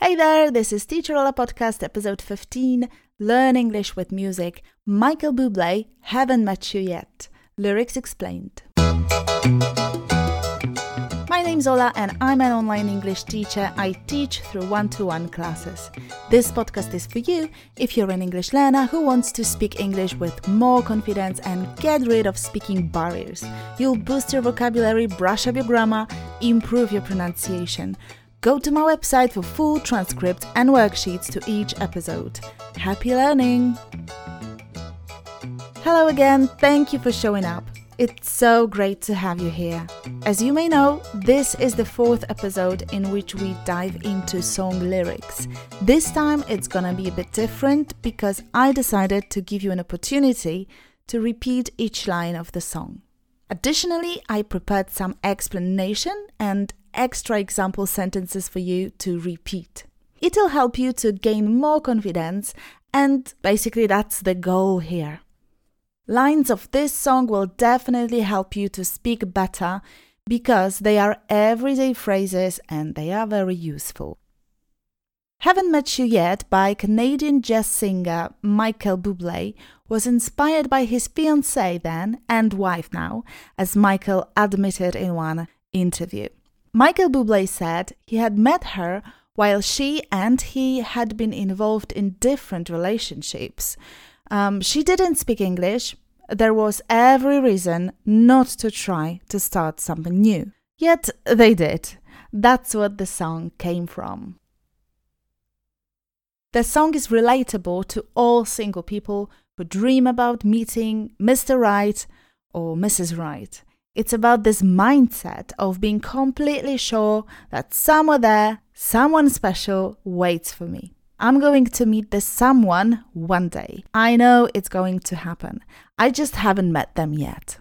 Hey there, this is Teacher Ola Podcast, episode 15 Learn English with Music. Michael Bublé, Haven't Met You Yet. Lyrics explained. My name's Ola and I'm an online English teacher. I teach through one to one classes. This podcast is for you if you're an English learner who wants to speak English with more confidence and get rid of speaking barriers. You'll boost your vocabulary, brush up your grammar, improve your pronunciation. Go to my website for full transcripts and worksheets to each episode. Happy learning! Hello again, thank you for showing up. It's so great to have you here. As you may know, this is the fourth episode in which we dive into song lyrics. This time it's gonna be a bit different because I decided to give you an opportunity to repeat each line of the song. Additionally, I prepared some explanation and extra example sentences for you to repeat. It'll help you to gain more confidence, and basically, that's the goal here. Lines of this song will definitely help you to speak better because they are everyday phrases and they are very useful. Haven't Met You Yet by Canadian jazz singer Michael Bublé was inspired by his fiancée then and wife now, as Michael admitted in one interview. Michael Bublé said he had met her while she and he had been involved in different relationships. Um, she didn't speak English. There was every reason not to try to start something new. Yet they did. That's what the song came from. The song is relatable to all single people who dream about meeting Mr. Right or Mrs. Right. It's about this mindset of being completely sure that somewhere there, someone special waits for me. I'm going to meet this someone one day. I know it's going to happen. I just haven't met them yet.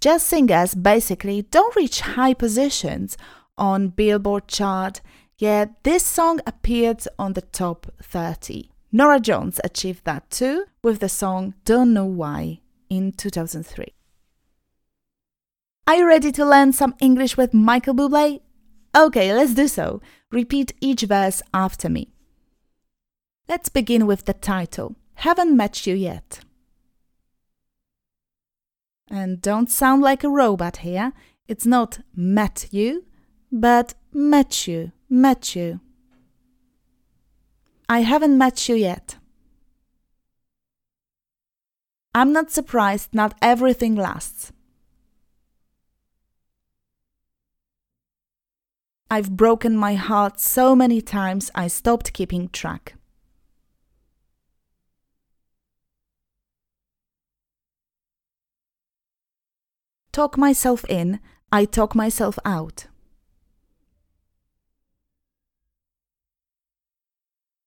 Jazz singers basically don't reach high positions on Billboard chart, yet this song appeared on the top 30. Norah Jones achieved that too with the song Don't Know Why in 2003. Are you ready to learn some English with Michael Bublé? Okay, let's do so. Repeat each verse after me. Let's begin with the title Haven't Met You Yet. And don't sound like a robot here. It's not met you, but met you, met you. I haven't met you yet. I'm not surprised not everything lasts. I've broken my heart so many times I stopped keeping track. Talk myself in, I talk myself out.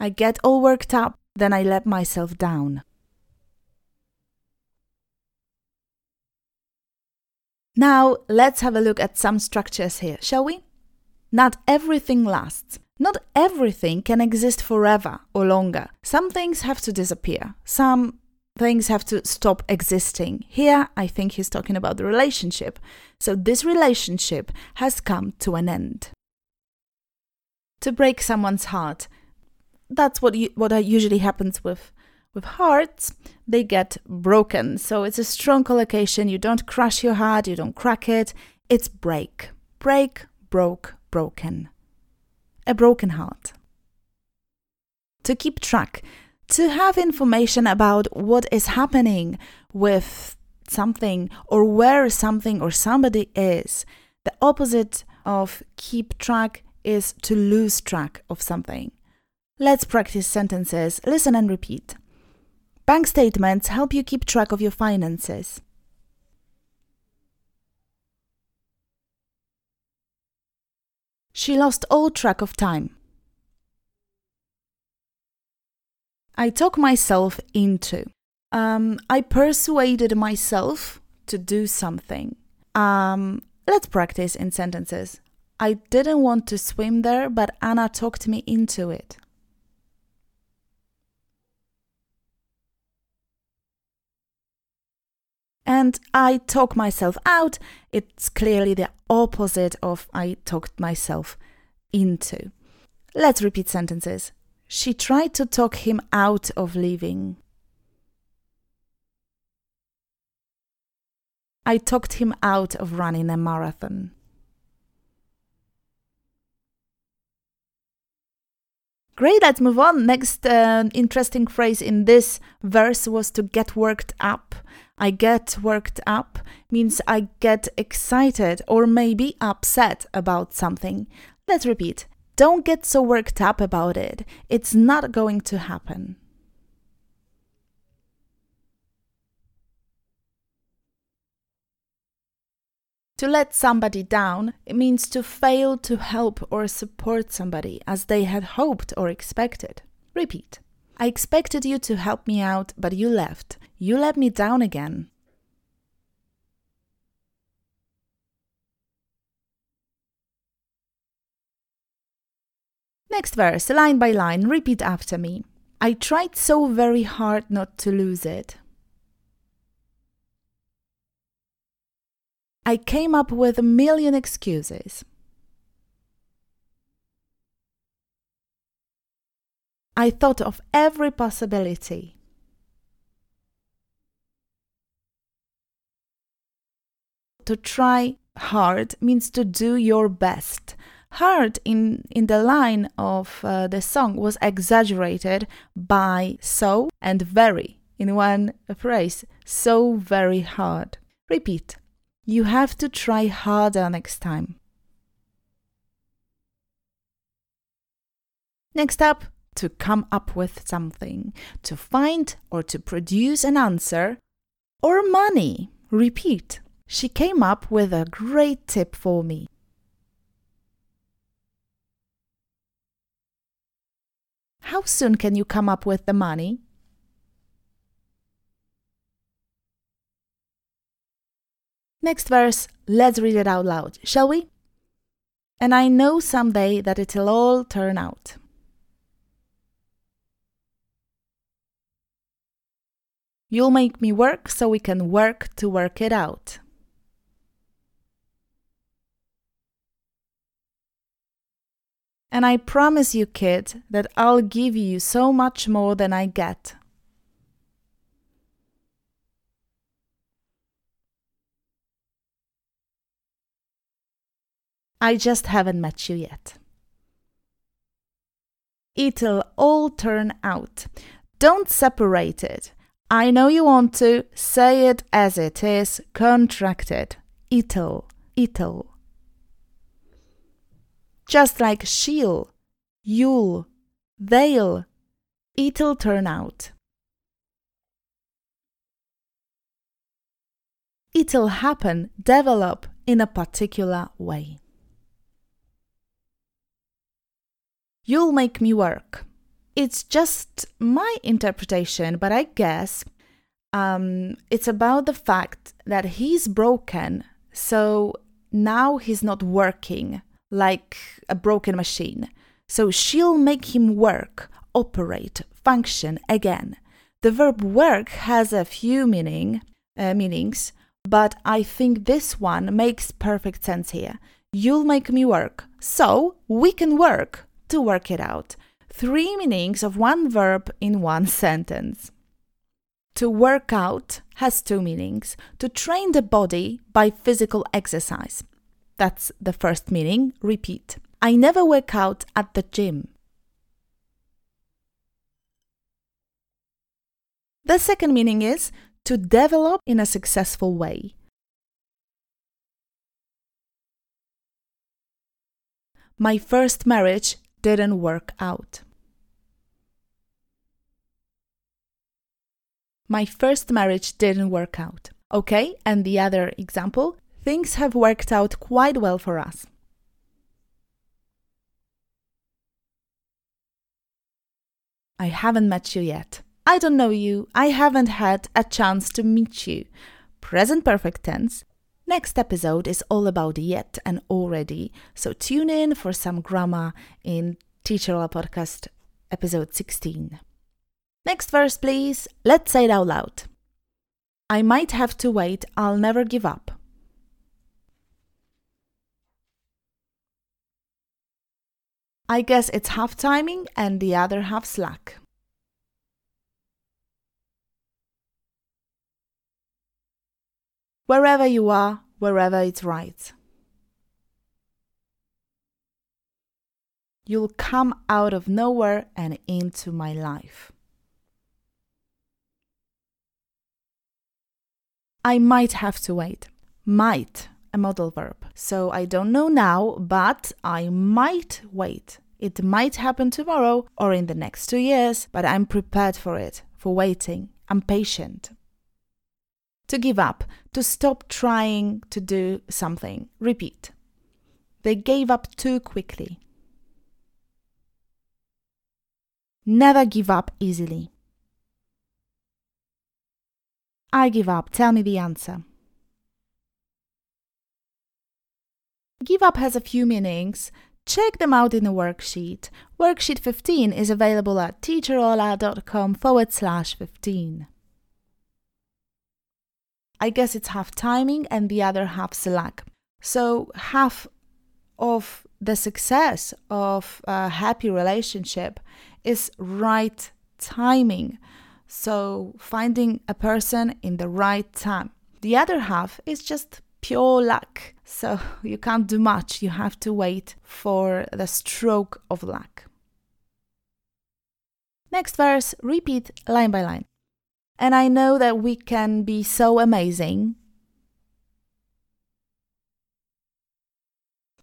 I get all worked up, then I let myself down. Now, let's have a look at some structures here, shall we? Not everything lasts. Not everything can exist forever or longer. Some things have to disappear. Some things have to stop existing. Here, I think he's talking about the relationship. So, this relationship has come to an end. To break someone's heart, that's what you, what usually happens with with hearts. They get broken. So it's a strong collocation. You don't crush your heart. You don't crack it. It's break, break, broke, broken. A broken heart. To keep track, to have information about what is happening with something or where something or somebody is. The opposite of keep track is to lose track of something. Let's practice sentences. Listen and repeat. Bank statements help you keep track of your finances. She lost all track of time. I talk myself into. Um, I persuaded myself to do something. Um, let's practice in sentences. I didn't want to swim there, but Anna talked me into it. And I talk myself out, it's clearly the opposite of I talked myself into. Let's repeat sentences. She tried to talk him out of leaving. I talked him out of running a marathon. Great, let's move on. Next uh, interesting phrase in this verse was to get worked up. I get worked up means I get excited or maybe upset about something. Let's repeat. Don't get so worked up about it. It's not going to happen. To let somebody down it means to fail to help or support somebody as they had hoped or expected. Repeat. I expected you to help me out, but you left. You let me down again. Next verse, line by line, repeat after me. I tried so very hard not to lose it. I came up with a million excuses. I thought of every possibility. To try hard means to do your best. Hard in, in the line of uh, the song was exaggerated by so and very in one phrase. So very hard. Repeat. You have to try harder next time. Next up, to come up with something, to find or to produce an answer, or money. Repeat. She came up with a great tip for me. How soon can you come up with the money? Next verse, let's read it out loud, shall we? And I know someday that it'll all turn out. You'll make me work so we can work to work it out. And I promise you, kid, that I'll give you so much more than I get. I just haven't met you yet. It'll all turn out. Don't separate it. I know you want to. Say it as it is. Contracted. It'll. It'll. Just like she'll, you'll, they'll. It'll turn out. It'll happen, develop in a particular way. You'll make me work. It's just my interpretation, but I guess um, it's about the fact that he's broken, so now he's not working like a broken machine. So she'll make him work, operate, function again. The verb work has a few meaning uh, meanings, but I think this one makes perfect sense here. You'll make me work, so we can work to work it out. Three meanings of one verb in one sentence. To work out has two meanings to train the body by physical exercise. That's the first meaning. Repeat. I never work out at the gym. The second meaning is to develop in a successful way. My first marriage didn't work out. My first marriage didn't work out. Okay, and the other example things have worked out quite well for us. I haven't met you yet. I don't know you. I haven't had a chance to meet you. Present perfect tense Next episode is all about yet and already, so tune in for some grammar in Teacher Ola Podcast episode 16. Next verse, please. Let's say it out loud. I might have to wait, I'll never give up. I guess it's half timing and the other half slack. Wherever you are, wherever it's right. You'll come out of nowhere and into my life. I might have to wait. Might, a modal verb. So I don't know now, but I might wait. It might happen tomorrow or in the next two years, but I'm prepared for it, for waiting. I'm patient. To give up, to stop trying to do something. Repeat. They gave up too quickly. Never give up easily. I give up. Tell me the answer. Give up has a few meanings. Check them out in the worksheet. Worksheet 15 is available at teacherola.com forward slash 15. I guess it's half timing and the other half slack. So, half of the success of a happy relationship is right timing. So, finding a person in the right time. The other half is just pure luck. So, you can't do much. You have to wait for the stroke of luck. Next verse, repeat line by line. And I know that we can be so amazing.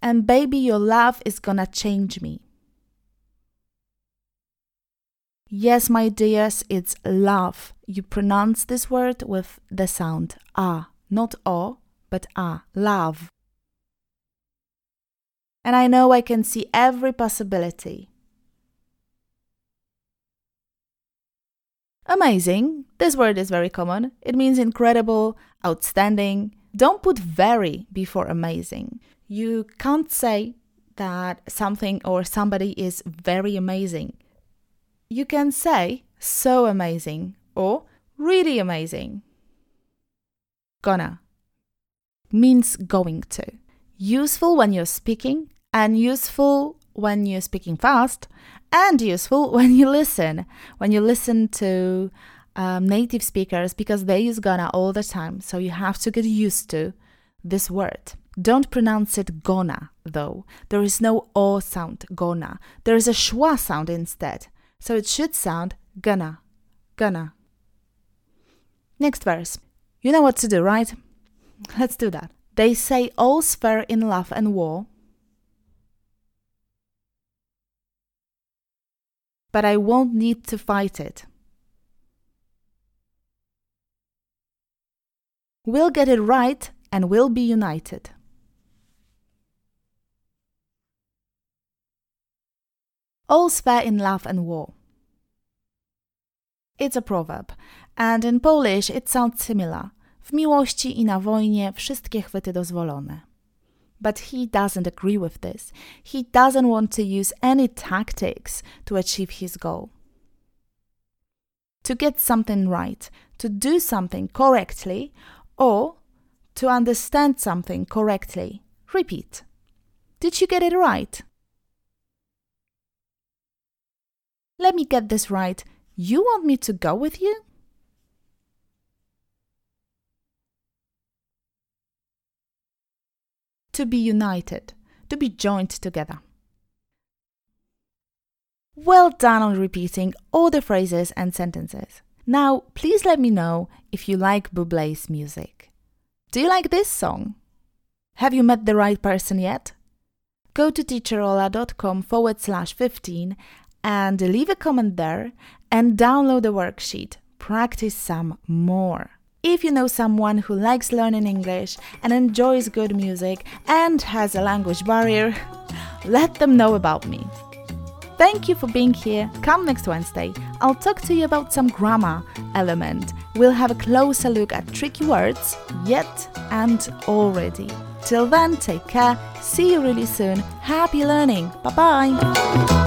And baby, your love is gonna change me. Yes, my dears, it's love. You pronounce this word with the sound ah, not o, but ah, love. And I know I can see every possibility. Amazing. This word is very common. It means incredible, outstanding. Don't put very before amazing. You can't say that something or somebody is very amazing you can say so amazing or really amazing. Gonna means going to. Useful when you're speaking, and useful when you're speaking fast, and useful when you listen. When you listen to um, native speakers because they use gonna all the time, so you have to get used to this word. Don't pronounce it gonna, though. There is no o sound, gonna. There is a schwa sound instead. So it should sound gonna, gonna. Next verse. You know what to do, right? Let's do that. They say all's fair in love and war. But I won't need to fight it. We'll get it right and we'll be united. All's fair in love and war. It's a proverb, and in Polish it sounds similar. W miłości i na wojnie wszystkie chwyty dozwolone. But he doesn't agree with this. He doesn't want to use any tactics to achieve his goal. To get something right, to do something correctly, or to understand something correctly. Repeat. Did you get it right? Let me get this right. You want me to go with you? To be united, to be joined together. Well done on repeating all the phrases and sentences. Now, please let me know if you like Bublé's music. Do you like this song? Have you met the right person yet? Go to teacherola.com forward slash 15 and leave a comment there and download the worksheet. Practice some more. If you know someone who likes learning English and enjoys good music and has a language barrier, let them know about me. Thank you for being here. Come next Wednesday. I'll talk to you about some grammar element. We'll have a closer look at tricky words, yet and already. Till then, take care. See you really soon. Happy learning. Bye bye.